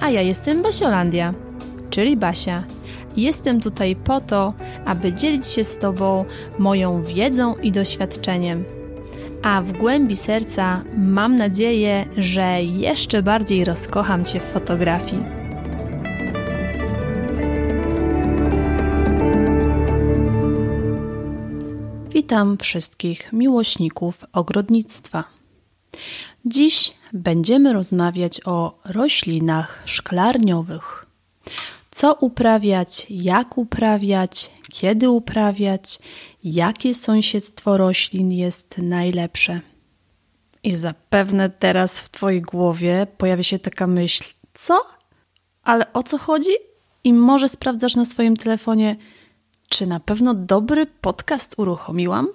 A ja jestem Basiolandia, czyli Basia. Jestem tutaj po to, aby dzielić się z Tobą moją wiedzą i doświadczeniem. A w głębi serca mam nadzieję, że jeszcze bardziej rozkocham Cię w fotografii. Witam wszystkich miłośników ogrodnictwa. Dziś będziemy rozmawiać o roślinach szklarniowych. Co uprawiać, jak uprawiać, kiedy uprawiać, jakie sąsiedztwo roślin jest najlepsze. I zapewne teraz w Twojej głowie pojawi się taka myśl: co? Ale o co chodzi? I może sprawdzasz na swoim telefonie, czy na pewno dobry podcast uruchomiłam?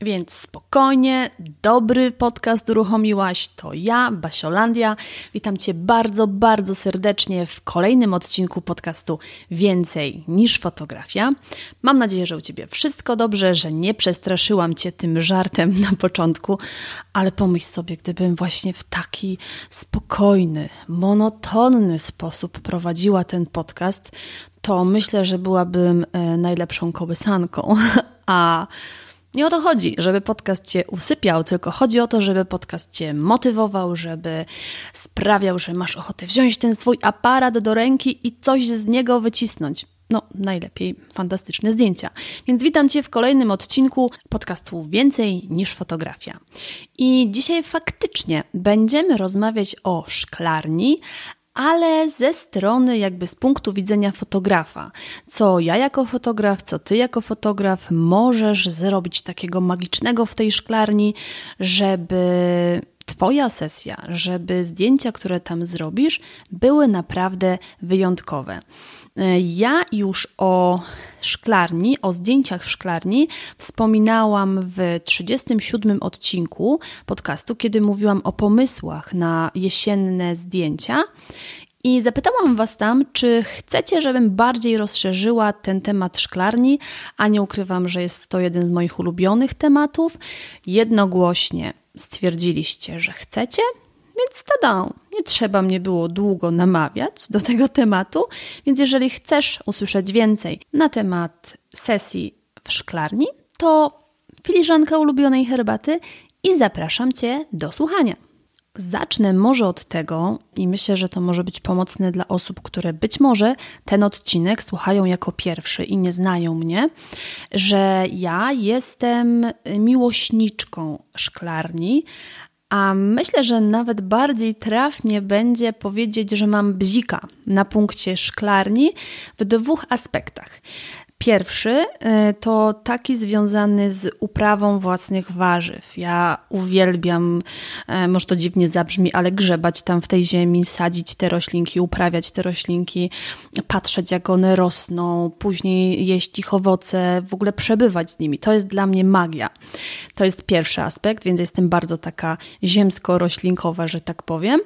Więc spokojnie, dobry podcast uruchomiłaś. To ja, Basiolandia. Witam Cię bardzo, bardzo serdecznie w kolejnym odcinku podcastu Więcej niż fotografia. Mam nadzieję, że u Ciebie wszystko dobrze, że nie przestraszyłam Cię tym żartem na początku, ale pomyśl sobie, gdybym właśnie w taki spokojny, monotonny sposób prowadziła ten podcast, to myślę, że byłabym e, najlepszą kołysanką. A nie o to chodzi, żeby podcast cię usypiał, tylko chodzi o to, żeby podcast cię motywował, żeby sprawiał, że masz ochotę wziąć ten swój aparat do ręki i coś z niego wycisnąć. No, najlepiej fantastyczne zdjęcia. Więc witam Cię w kolejnym odcinku podcastu Więcej niż fotografia. I dzisiaj faktycznie będziemy rozmawiać o szklarni, ale ze strony jakby z punktu widzenia fotografa. Co ja jako fotograf, co ty jako fotograf możesz zrobić takiego magicznego w tej szklarni, żeby Twoja sesja, żeby zdjęcia, które tam zrobisz, były naprawdę wyjątkowe. Ja już o szklarni, o zdjęciach w szklarni wspominałam w 37 odcinku podcastu, kiedy mówiłam o pomysłach na jesienne zdjęcia. I zapytałam Was tam, czy chcecie, żebym bardziej rozszerzyła ten temat szklarni, a nie ukrywam, że jest to jeden z moich ulubionych tematów. Jednogłośnie stwierdziliście, że chcecie, więc tada, nie trzeba mnie było długo namawiać do tego tematu, więc jeżeli chcesz usłyszeć więcej na temat sesji w szklarni, to filiżanka ulubionej herbaty i zapraszam Cię do słuchania. Zacznę może od tego, i myślę, że to może być pomocne dla osób, które być może ten odcinek słuchają jako pierwszy i nie znają mnie, że ja jestem miłośniczką szklarni, a myślę, że nawet bardziej trafnie będzie powiedzieć, że mam bzika na punkcie szklarni w dwóch aspektach. Pierwszy y, to taki związany z uprawą własnych warzyw. Ja uwielbiam, e, może to dziwnie zabrzmi, ale grzebać tam w tej ziemi, sadzić te roślinki, uprawiać te roślinki, patrzeć jak one rosną, później jeść ich owoce, w ogóle przebywać z nimi. To jest dla mnie magia. To jest pierwszy aspekt, więc jestem bardzo taka ziemsko-roślinkowa, że tak powiem.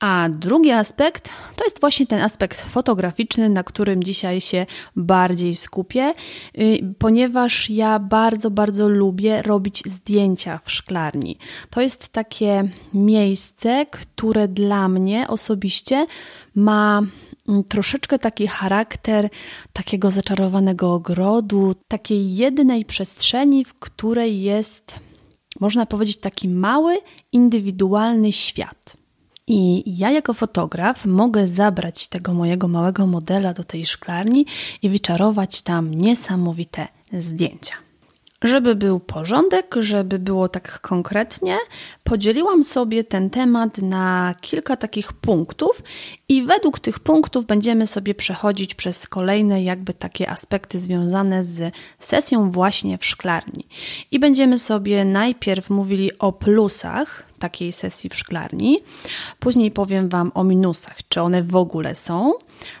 A drugi aspekt to jest właśnie ten aspekt fotograficzny, na którym dzisiaj się bardziej skupię, y, ponieważ ja bardzo, bardzo lubię robić zdjęcia w szklarni. To jest takie miejsce, które dla mnie osobiście ma mm, troszeczkę taki charakter takiego zaczarowanego ogrodu, takiej jednej przestrzeni, w której jest, można powiedzieć, taki mały, indywidualny świat. I ja jako fotograf mogę zabrać tego mojego małego modela do tej szklarni i wyczarować tam niesamowite zdjęcia. Żeby był porządek, żeby było tak konkretnie, podzieliłam sobie ten temat na kilka takich punktów i według tych punktów będziemy sobie przechodzić przez kolejne jakby takie aspekty związane z sesją właśnie w szklarni. I będziemy sobie najpierw mówili o plusach takiej sesji w szklarni, później powiem Wam o minusach, czy one w ogóle są,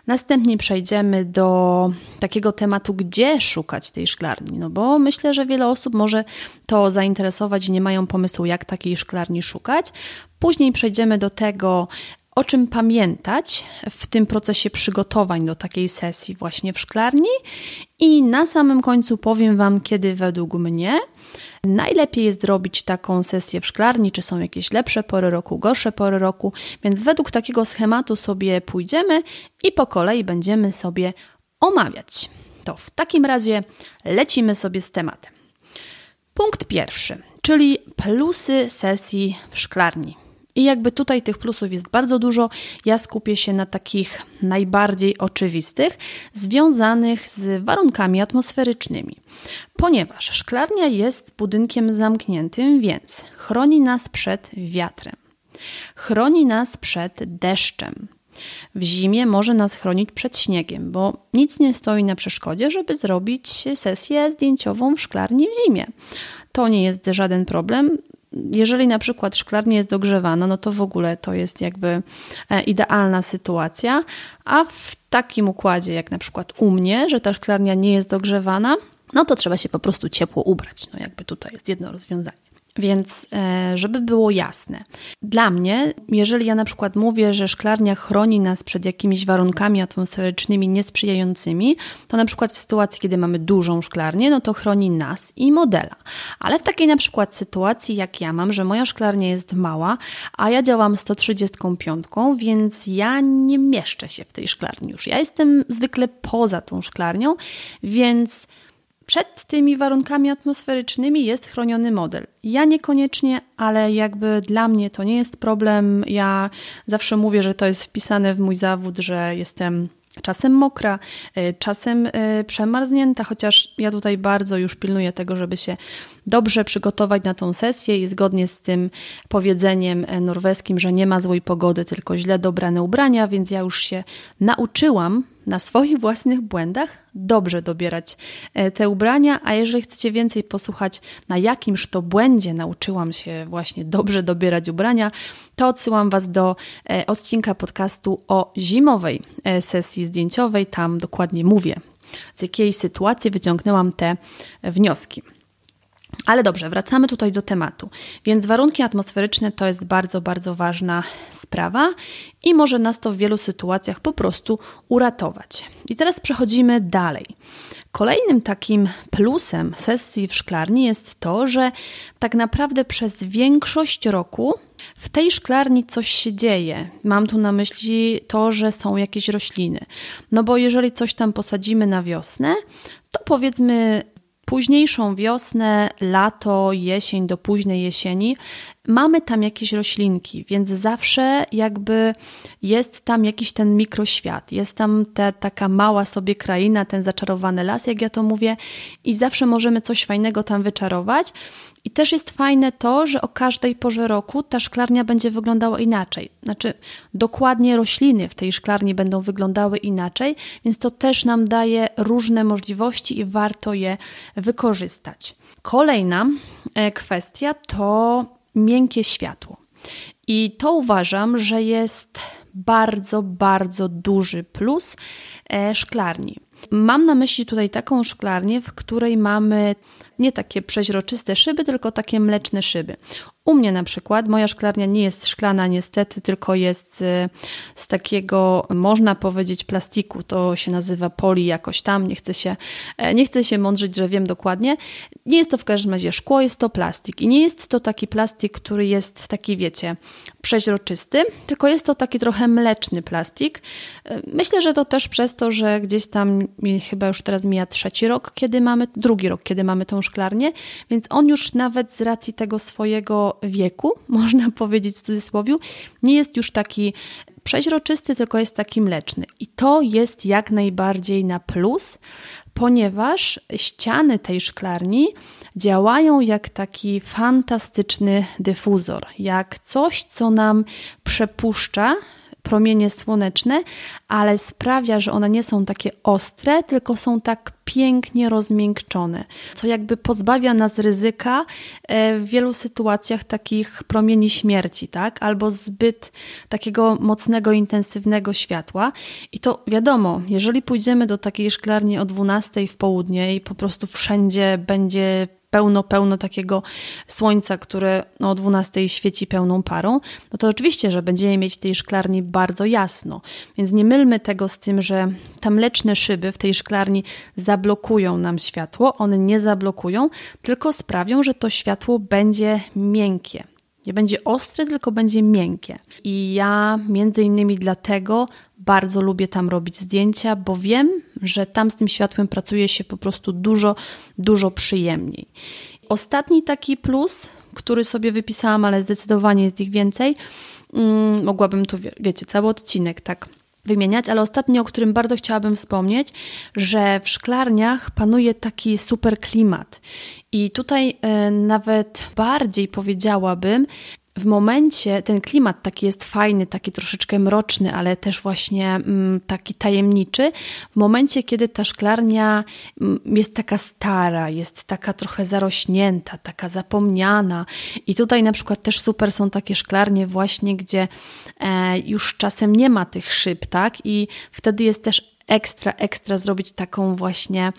Następnie przejdziemy do takiego tematu, gdzie szukać tej szklarni. No bo myślę, że wiele osób może to zainteresować i nie mają pomysłu, jak takiej szklarni szukać. Później przejdziemy do tego, o czym pamiętać w tym procesie przygotowań do takiej sesji właśnie w szklarni. I na samym końcu powiem Wam, kiedy według mnie najlepiej jest robić taką sesję w szklarni, czy są jakieś lepsze pory roku, gorsze pory roku, więc według takiego schematu sobie pójdziemy i po kolei będziemy sobie omawiać. To w takim razie lecimy sobie z tematem. Punkt pierwszy, czyli plusy sesji w szklarni. I jakby tutaj tych plusów jest bardzo dużo, ja skupię się na takich najbardziej oczywistych, związanych z warunkami atmosferycznymi. Ponieważ szklarnia jest budynkiem zamkniętym, więc chroni nas przed wiatrem, chroni nas przed deszczem. W zimie może nas chronić przed śniegiem, bo nic nie stoi na przeszkodzie, żeby zrobić sesję zdjęciową w szklarni w zimie. To nie jest żaden problem jeżeli na przykład szklarnia jest dogrzewana, no to w ogóle to jest jakby e, idealna sytuacja, a w takim układzie jak na przykład u mnie, że ta szklarnia nie jest dogrzewana, no to trzeba się po prostu ciepło ubrać. No jakby tutaj jest jedno rozwiązanie. Więc, e, żeby było jasne, dla mnie, jeżeli ja na przykład mówię, że szklarnia chroni nas przed jakimiś warunkami atmosferycznymi niesprzyjającymi, to na przykład w sytuacji, kiedy mamy dużą szklarnię, no to chroni nas i modela. Ale w takiej na przykład sytuacji, jak ja mam, że moja szklarnia jest mała, a ja działam 135, więc ja nie mieszczę się w tej szklarni już. Ja jestem zwykle poza tą szklarnią, więc przed tymi warunkami atmosferycznymi jest chroniony model. Ja niekoniecznie, ale jakby dla mnie to nie jest problem. Ja zawsze mówię, że to jest wpisane w mój zawód, że jestem czasem mokra, y, czasem y, przemarznięta, chociaż ja tutaj bardzo już pilnuję tego, żeby się dobrze przygotować na tą sesję i zgodnie z tym powiedzeniem e, norweskim, że nie ma złej pogody, tylko źle dobrane ubrania, więc ja już się nauczyłam na swoich własnych błędach dobrze dobierać e, te ubrania, a jeżeli chcecie więcej posłuchać, na jakimż to błędzie nauczyłam się właśnie dobrze dobierać ubrania, to odsyłam Was do e, odcinka podcastu o zimowej sesji zdjęciowej. Tam dokładnie mówię, z jakiej sytuacji wyciągnęłam te wnioski. Ale dobrze, wracamy tutaj do tematu. Więc warunki atmosferyczne to jest bardzo, bardzo ważna sprawa i może nas to w wielu sytuacjach po prostu uratować. I teraz przechodzimy dalej. Kolejnym takim plusem sesji w szklarni jest to, że tak naprawdę przez większość roku w tej szklarni coś się dzieje. Mam tu na myśli to, że są jakieś rośliny. No bo jeżeli coś tam posadzimy na wiosnę, to powiedzmy późniejszą wiosnę, lato, jesień do późnej jesieni mamy tam jakieś roślinki, więc zawsze jakby jest tam jakiś ten mikroświat, jest tam ta taka mała sobie kraina, ten zaczarowany las, jak ja to mówię, i zawsze możemy coś fajnego tam wyczarować. I też jest fajne to, że o każdej porze roku ta szklarnia będzie wyglądała inaczej. Znaczy, dokładnie rośliny w tej szklarni będą wyglądały inaczej, więc to też nam daje różne możliwości i warto je wykorzystać. Kolejna e, kwestia to miękkie światło. I to uważam, że jest bardzo, bardzo duży plus e, szklarni. Mam na myśli tutaj taką szklarnię, w której mamy nie takie przeźroczyste szyby, tylko takie mleczne szyby. U mnie na przykład moja szklarnia nie jest szklana niestety, tylko jest y, z takiego, można powiedzieć, plastiku. To się nazywa poli jakoś tam. Nie chcę się, e, nie chcę się mądrzyć, że wiem dokładnie. Nie jest to w każdym razie szkło, jest to plastik. I nie jest to taki plastik, który jest taki, wiecie, przeźroczysty, tylko jest to taki trochę mleczny plastik. E, myślę, że to też przez to, że gdzieś tam chyba już teraz mija trzeci rok, kiedy mamy, drugi rok, kiedy mamy tą szklarnię, więc on już nawet z racji tego swojego wieku, można powiedzieć w cudzysłowie, nie jest już taki przeźroczysty, tylko jest taki mleczny. I to jest jak najbardziej na plus, ponieważ ściany tej szklarni działają jak taki fantastyczny dyfuzor, jak coś, co nam przepuszcza promienie słoneczne, ale sprawia, że one nie są takie ostre, tylko są tak pięknie rozmiękczone, co jakby pozbawia nas ryzyka e, w wielu sytuacjach takich promieni śmierci, tak? Albo zbyt takiego mocnego, intensywnego światła. I to wiadomo, jeżeli pójdziemy do takiej szklarni o 12 w południe i po prostu wszędzie będzie pełno, pełno takiego słońca, które no, o 12 świeci pełną parą, no to oczywiście, że będziemy mieć w tej szklarni bardzo jasno. Więc nie mylmy tego z tym, że te mleczne szyby w tej szklarni zablokują nam światło. One nie zablokują, tylko sprawią, że to światło będzie miękkie. Nie będzie ostre, tylko będzie miękkie. I ja między innymi dlatego bardzo lubię tam robić zdjęcia, bo wiem, że tam z tym światłem pracuje się po prostu dużo, dużo przyjemniej. Ostatni taki plus, który sobie wypisałam, ale zdecydowanie jest ich więcej, mm, mogłabym tu, wiecie, cały odcinek tak wymieniać, ale ostatni, o którym bardzo chciałabym wspomnieć, że w szklarniach panuje taki super klimat. I tutaj e, nawet bardziej powiedziałabym, w momencie ten klimat taki jest fajny, taki troszeczkę mroczny, ale też właśnie mm, taki tajemniczy, w momencie, kiedy ta szklarnia mm, jest taka stara, jest taka trochę zarośnięta, taka zapomniana. I tutaj na przykład też super są takie szklarnie właśnie, gdzie e, już czasem nie ma tych szyb, tak? I wtedy jest też ekstra, ekstra zrobić taką właśnie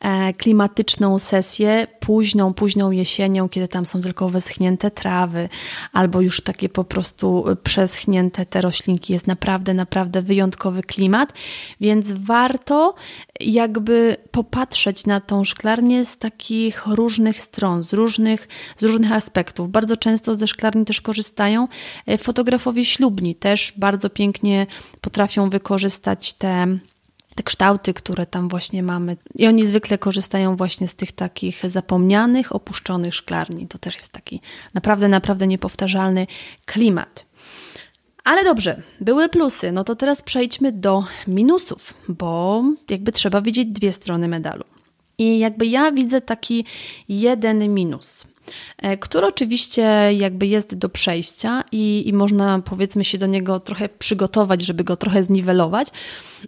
e, klimatyczną sesję późną, późną jesienią, kiedy tam są tylko wyschnięte trawy albo już takie po prostu przeschnięte te roślinki. Jest naprawdę, naprawdę wyjątkowy klimat, więc warto jakby popatrzeć na tą szklarnię z takich różnych stron, z różnych, z różnych aspektów. Bardzo często ze szklarni też korzystają e, fotografowie ślubni, też bardzo pięknie potrafią wykorzystać te te kształty, które tam właśnie mamy. I oni zwykle korzystają właśnie z tych takich zapomnianych, opuszczonych szklarni. To też jest taki naprawdę, naprawdę niepowtarzalny klimat. Ale dobrze, były plusy, no to teraz przejdźmy do minusów, bo jakby trzeba widzieć dwie strony medalu. I jakby ja widzę taki jeden minus. E, który oczywiście jakby jest do przejścia i, i można powiedzmy się do niego trochę przygotować, żeby go trochę zniwelować.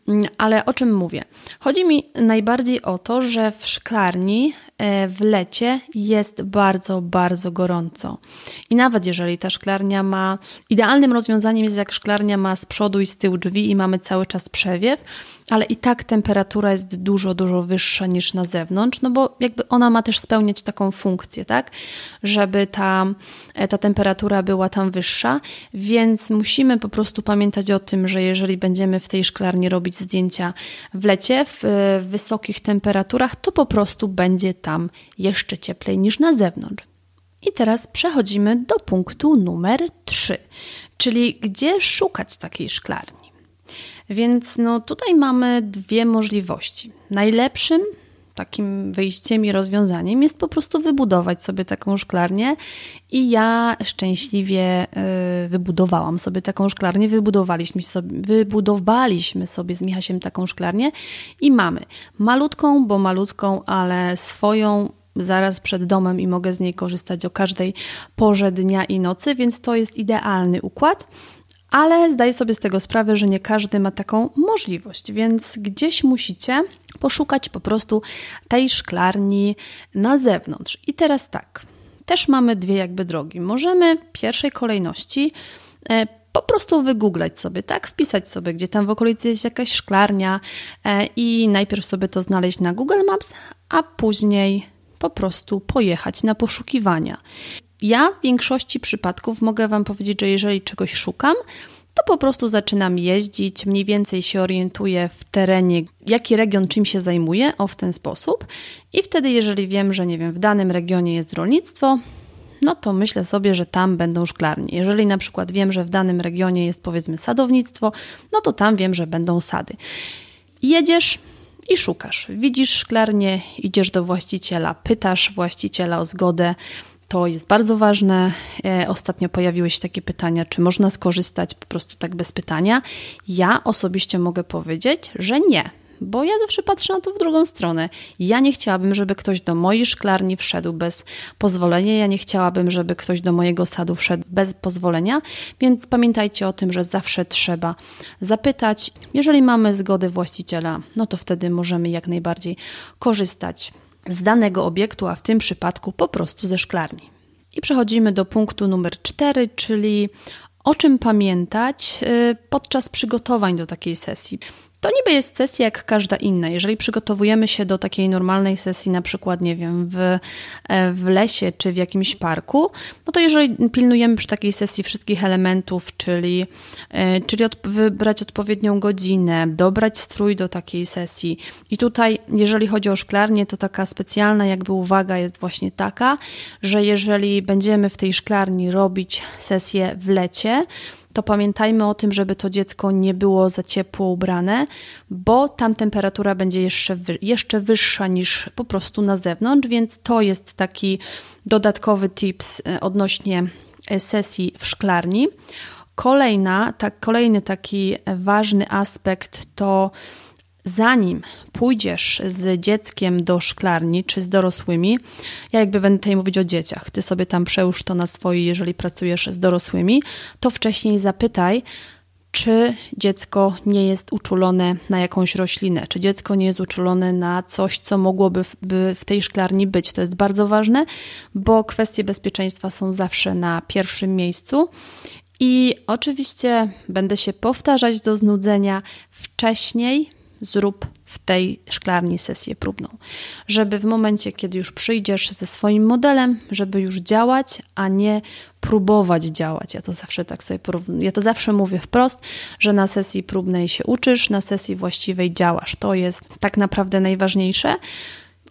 Mm, ale o czym mówię? Chodzi mi najbardziej o to, że w szklarni e, w lecie jest bardzo, bardzo gorąco. I nawet jeżeli ta szklarnia ma. Idealnym rozwiązaniem jest, jak szklarnia ma z przodu i z tyłu drzwi i mamy cały czas przewiew, ale i tak temperatura jest dużo, dużo wyższa niż na zewnątrz, no bo jakby ona ma też spełniać taką funkcję, tak? Żeby ta, e, ta temperatura była tam wyższa, więc musimy po prostu pamiętać o tym, że jeżeli będziemy w tej szklarni robić zdjęcia w lecie, w, w wysokich temperaturach, to po prostu będzie tam jeszcze cieplej niż na zewnątrz. I teraz przechodzimy do punktu numer 3, czyli gdzie szukać takiej szklarni. Więc no tutaj mamy dwie możliwości. Najlepszym takim wyjściem i rozwiązaniem jest po prostu wybudować sobie taką szklarnię. I ja szczęśliwie y, wybudowałam sobie taką szklarnię, wybudowaliśmy sobie, wybudowaliśmy sobie z Michasiem taką szklarnię i mamy malutką, bo malutką, ale swoją zaraz przed domem i mogę z niej korzystać o każdej porze dnia i nocy, więc to jest idealny układ ale zdaję sobie z tego sprawę, że nie każdy ma taką możliwość, więc gdzieś musicie poszukać po prostu tej szklarni na zewnątrz. I teraz tak, też mamy dwie jakby drogi. Możemy w pierwszej kolejności e, po prostu wygooglać sobie, tak? Wpisać sobie, gdzie tam w okolicy jest jakaś szklarnia e, i najpierw sobie to znaleźć na Google Maps, a później po prostu pojechać na poszukiwania. Ja w większości przypadków mogę Wam powiedzieć, że jeżeli czegoś szukam, to po prostu zaczynam jeździć, mniej więcej się orientuję w terenie, jaki region czym się zajmuje, o w ten sposób. I wtedy, jeżeli wiem, że nie wiem, w danym regionie jest rolnictwo, no to myślę sobie, że tam będą szklarnie. Jeżeli na przykład wiem, że w danym regionie jest powiedzmy sadownictwo, no to tam wiem, że będą sady. Jedziesz i szukasz. Widzisz szklarnię, idziesz do właściciela, pytasz właściciela o zgodę, to jest bardzo ważne. E, ostatnio pojawiły się takie pytania, czy można skorzystać po prostu tak bez pytania. Ja osobiście mogę powiedzieć, że nie, bo ja zawsze patrzę na to w drugą stronę. Ja nie chciałabym, żeby ktoś do mojej szklarni wszedł bez pozwolenia, ja nie chciałabym, żeby ktoś do mojego sadu wszedł bez pozwolenia, więc pamiętajcie o tym, że zawsze trzeba zapytać. Jeżeli mamy zgodę właściciela, no to wtedy możemy jak najbardziej korzystać z danego obiektu, a w tym przypadku po prostu ze szklarni. I przechodzimy do punktu numer 4, czyli o czym pamiętać y, podczas przygotowań do takiej sesji. To niby jest sesja jak każda inna. Jeżeli przygotowujemy się do takiej normalnej sesji, na przykład, nie wiem, w, e, w lesie czy w jakimś parku, no to jeżeli pilnujemy przy takiej sesji wszystkich elementów, czyli, e, czyli od, wybrać odpowiednią godzinę, dobrać strój do takiej sesji. I tutaj, jeżeli chodzi o szklarnię, to taka specjalna jakby uwaga jest właśnie taka, że jeżeli będziemy w tej szklarni robić sesję w lecie, to pamiętajmy o tym, żeby to dziecko nie było za ciepło ubrane, bo tam temperatura będzie jeszcze, jeszcze wyższa niż po prostu na zewnątrz, więc to jest taki dodatkowy tips e, odnośnie e, sesji w szklarni. Kolejna, tak, kolejny taki ważny aspekt to zanim pójdziesz z dzieckiem do szklarni czy z dorosłymi, ja jakby będę tutaj mówić o dzieciach, ty sobie tam przełóż to na swoje, jeżeli pracujesz z dorosłymi, to wcześniej zapytaj, czy dziecko nie jest uczulone na jakąś roślinę, czy dziecko nie jest uczulone na coś, co mogłoby w, w tej szklarni być. To jest bardzo ważne, bo kwestie bezpieczeństwa są zawsze na pierwszym miejscu. I oczywiście będę się powtarzać do znudzenia wcześniej zrób w tej szklarni sesję próbną, żeby w momencie, kiedy już przyjdziesz ze swoim modelem, żeby już działać, a nie próbować działać. Ja to zawsze tak sobie porównuję. Ja to zawsze mówię wprost, że na sesji próbnej się uczysz, na sesji właściwej działasz. To jest tak naprawdę najważniejsze.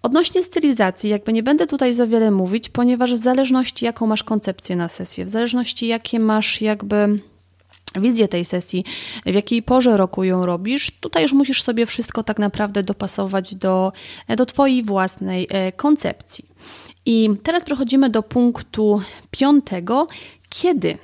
Odnośnie stylizacji, jakby nie będę tutaj za wiele mówić, ponieważ w zależności jaką masz koncepcję na sesję, w zależności jakie masz jakby wizję tej sesji, w jakiej porze roku ją robisz, tutaj już musisz sobie wszystko tak naprawdę dopasować do, do Twojej własnej e, koncepcji. I teraz przechodzimy do punktu piątego, kiedy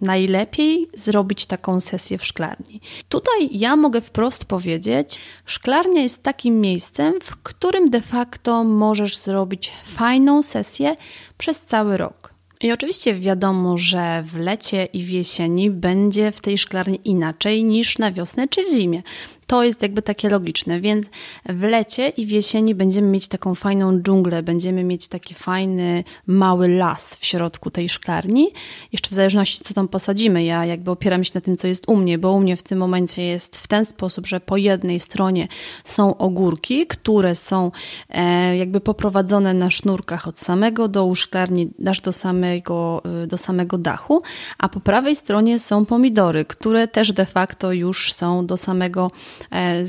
najlepiej zrobić taką sesję w szklarni. Tutaj ja mogę wprost powiedzieć, szklarnia jest takim miejscem, w którym de facto możesz zrobić fajną sesję przez cały rok. I oczywiście wiadomo, że w lecie i w jesieni będzie w tej szklarni inaczej niż na wiosnę czy w zimie. To jest jakby takie logiczne, więc w lecie i w jesieni będziemy mieć taką fajną dżunglę, będziemy mieć taki fajny, mały las w środku tej szklarni. Jeszcze w zależności, co tam posadzimy, ja jakby opieram się na tym, co jest u mnie, bo u mnie w tym momencie jest w ten sposób, że po jednej stronie są ogórki, które są e, jakby poprowadzone na sznurkach od samego dołu szklarni aż do samego, e, do samego dachu, a po prawej stronie są pomidory, które też de facto już są do samego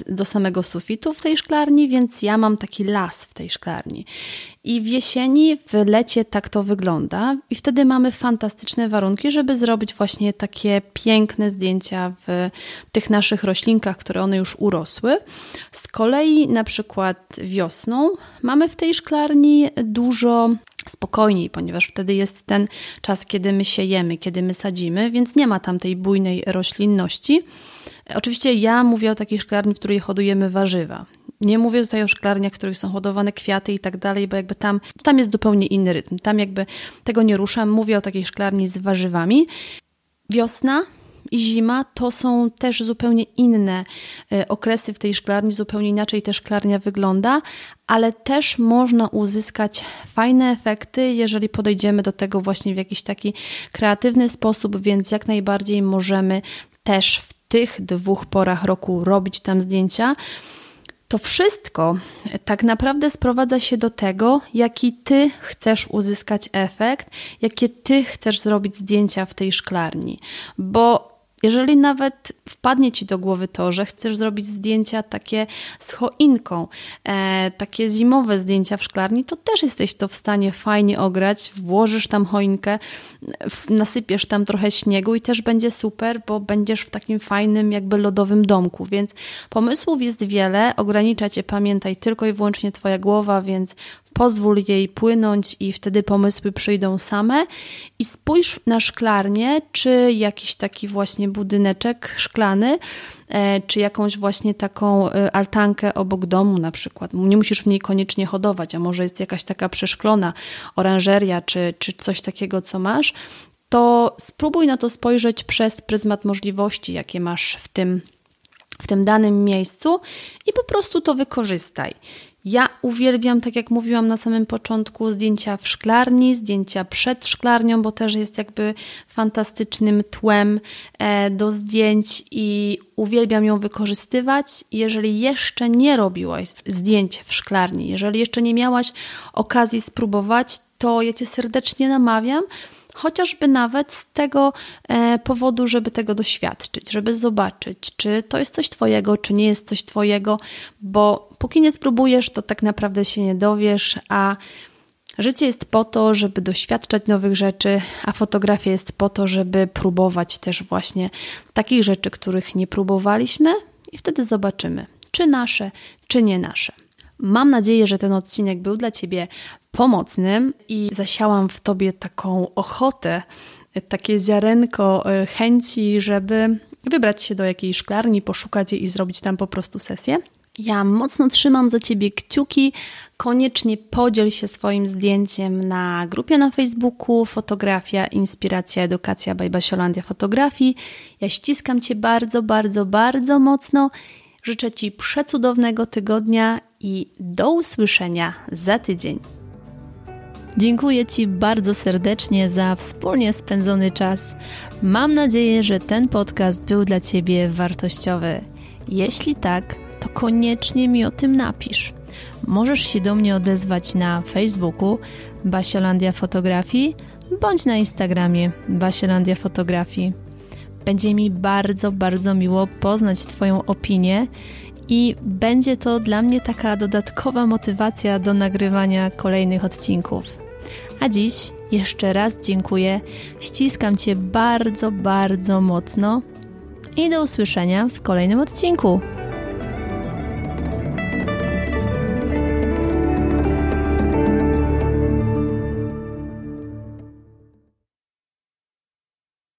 do samego sufitu w tej szklarni, więc ja mam taki las w tej szklarni. I w jesieni, w lecie tak to wygląda, i wtedy mamy fantastyczne warunki, żeby zrobić właśnie takie piękne zdjęcia w tych naszych roślinkach, które one już urosły. Z kolei, na przykład wiosną, mamy w tej szklarni dużo spokojniej, ponieważ wtedy jest ten czas, kiedy my siejemy, kiedy my sadzimy, więc nie ma tam tej bujnej roślinności. Oczywiście ja mówię o takiej szklarni, w której hodujemy warzywa. Nie mówię tutaj o szklarniach, w których są hodowane kwiaty i tak dalej, bo jakby tam, tam jest zupełnie inny rytm. Tam jakby tego nie ruszam. Mówię o takiej szklarni z warzywami. Wiosna i zima to są też zupełnie inne e, okresy w tej szklarni, zupełnie inaczej też szklarnia wygląda, ale też można uzyskać fajne efekty, jeżeli podejdziemy do tego właśnie w jakiś taki kreatywny sposób, więc jak najbardziej możemy też w tych dwóch porach roku robić tam zdjęcia. To wszystko tak naprawdę sprowadza się do tego, jaki ty chcesz uzyskać efekt, jakie ty chcesz zrobić zdjęcia w tej szklarni. Bo jeżeli nawet wpadnie ci do głowy to, że chcesz zrobić zdjęcia takie z choinką, e, takie zimowe zdjęcia w szklarni, to też jesteś to w stanie fajnie ograć, włożysz tam choinkę, nasypiesz tam trochę śniegu i też będzie super, bo będziesz w takim fajnym, jakby lodowym domku. Więc pomysłów jest wiele, ogranicza cię, pamiętaj, tylko i wyłącznie Twoja głowa, więc pozwól jej płynąć i wtedy pomysły przyjdą same. I spójrz na szklarnię, czy jakiś taki właśnie budyneczek szklany, e, czy jakąś właśnie taką e, altankę obok domu na przykład. Nie musisz w niej koniecznie hodować, a może jest jakaś taka przeszklona oranżeria, czy, czy coś takiego, co masz, to spróbuj na to spojrzeć przez pryzmat możliwości, jakie masz w tym, w tym danym miejscu i po prostu to wykorzystaj. Ja uwielbiam, tak jak mówiłam na samym początku, zdjęcia w szklarni, zdjęcia przed szklarnią, bo też jest jakby fantastycznym tłem e, do zdjęć i uwielbiam ją wykorzystywać. Jeżeli jeszcze nie robiłaś zdjęć w szklarni, jeżeli jeszcze nie miałaś okazji spróbować, to ja Cię serdecznie namawiam, chociażby nawet z tego e, powodu, żeby tego doświadczyć, żeby zobaczyć, czy to jest coś Twojego, czy nie jest coś Twojego, bo póki nie spróbujesz, to tak naprawdę się nie dowiesz, a życie jest po to, żeby doświadczać nowych rzeczy, a fotografia jest po to, żeby próbować też właśnie takich rzeczy, których nie próbowaliśmy, i wtedy zobaczymy, czy nasze, czy nie nasze. Mam nadzieję, że ten odcinek był dla Ciebie pomocny i zasiałam w Tobie taką ochotę, takie ziarenko e, chęci, żeby wybrać się do jakiejś szklarni, poszukać jej i zrobić tam po prostu sesję. Ja mocno trzymam za Ciebie kciuki. Koniecznie podziel się swoim zdjęciem na grupie na Facebooku Fotografia, Inspiracja, Edukacja by Basiolandia Fotografii. Ja ściskam Cię bardzo, bardzo, bardzo mocno. Życzę Ci przecudownego tygodnia i do usłyszenia za tydzień. Dziękuję Ci bardzo serdecznie za wspólnie spędzony czas. Mam nadzieję, że ten podcast był dla Ciebie wartościowy. Jeśli tak, to koniecznie mi o tym napisz. Możesz się do mnie odezwać na Facebooku Basiolandia Fotografii bądź na Instagramie Basiolandia Fotografii. Będzie mi bardzo, bardzo miło poznać Twoją opinię i będzie to dla mnie taka dodatkowa motywacja do nagrywania kolejnych odcinków. A dziś jeszcze raz dziękuję, ściskam Cię bardzo, bardzo mocno i do usłyszenia w kolejnym odcinku.